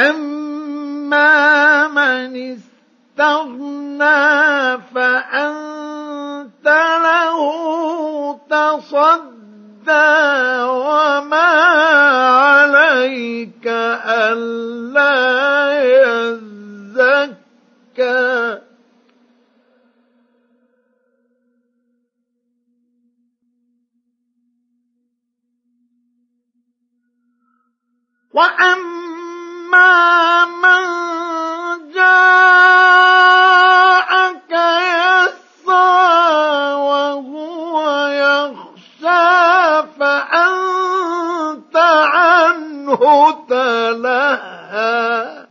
أما من استغنى فأنت له تصدى وما عليك ألا يزكى وأما أما من جاءك يسعى وهو يخشى فأنت عنه تلهى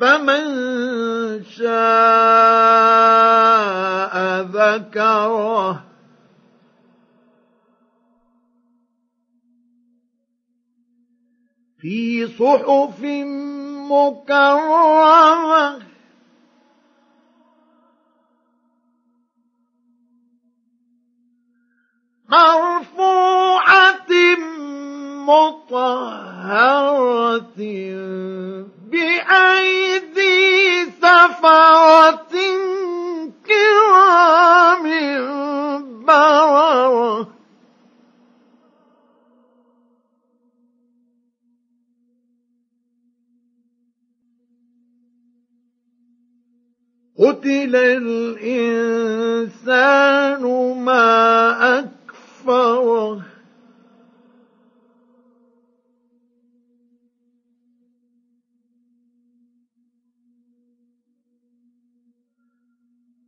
فمن شاء ذكره. في صحف مكرمة. مرفوعة مطهرة. قتل الإنسان ما أكفره.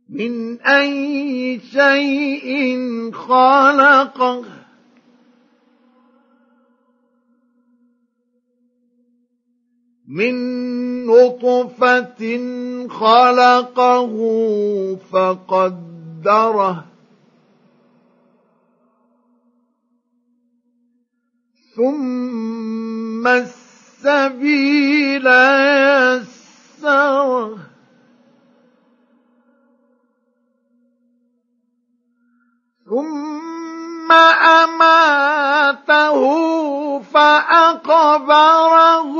من أي شيء خلقه. من نطفة خلقه فقدره ثم السبيل يسره ثم أماته فأقبره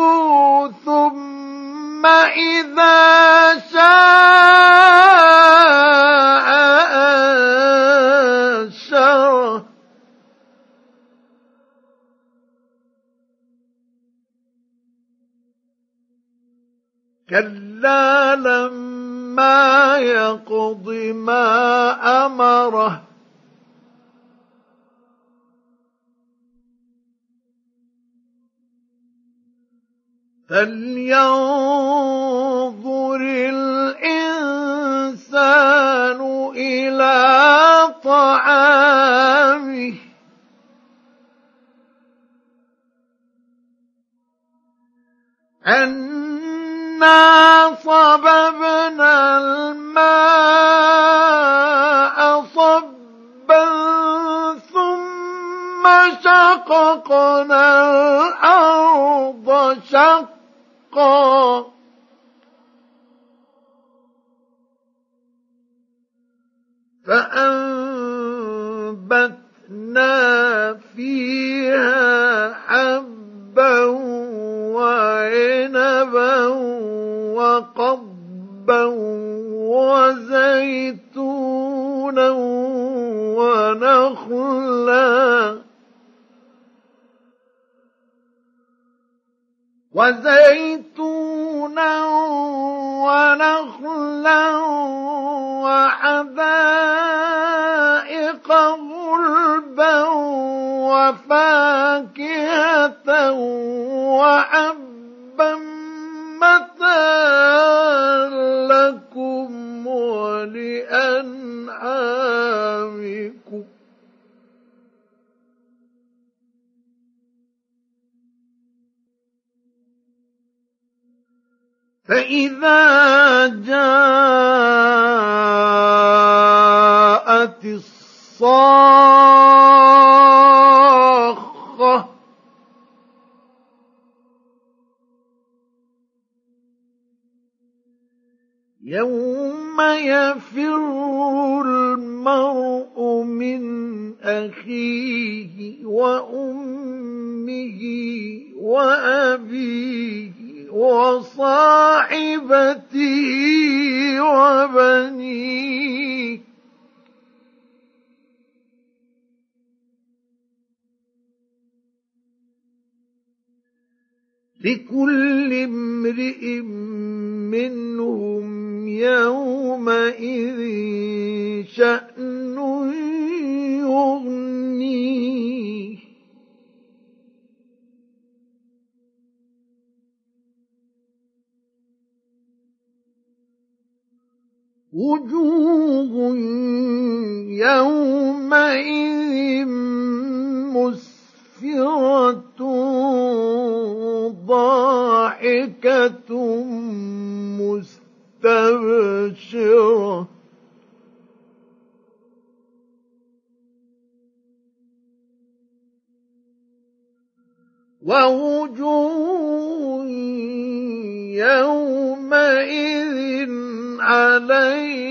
كلا لما يقض ما أمره فلينظر الإنسان إلى طعامه أنا صببنا الماء صبا ثم شققنا الأرض شقا فأنبتنا فيها وزيتونا ونخلا وحدائق غلبا وفاكهة وحبا متاعا فإذا جاءت الصاخة يوم يفر المرء من أخيه وأمه وأبيه وصاحبته وبنيه لكل امرئ منهم يومئذ شأن. وجوه يومئذ مسفرة ضاحكة مستبشرة. ووجوه يومئذ عليها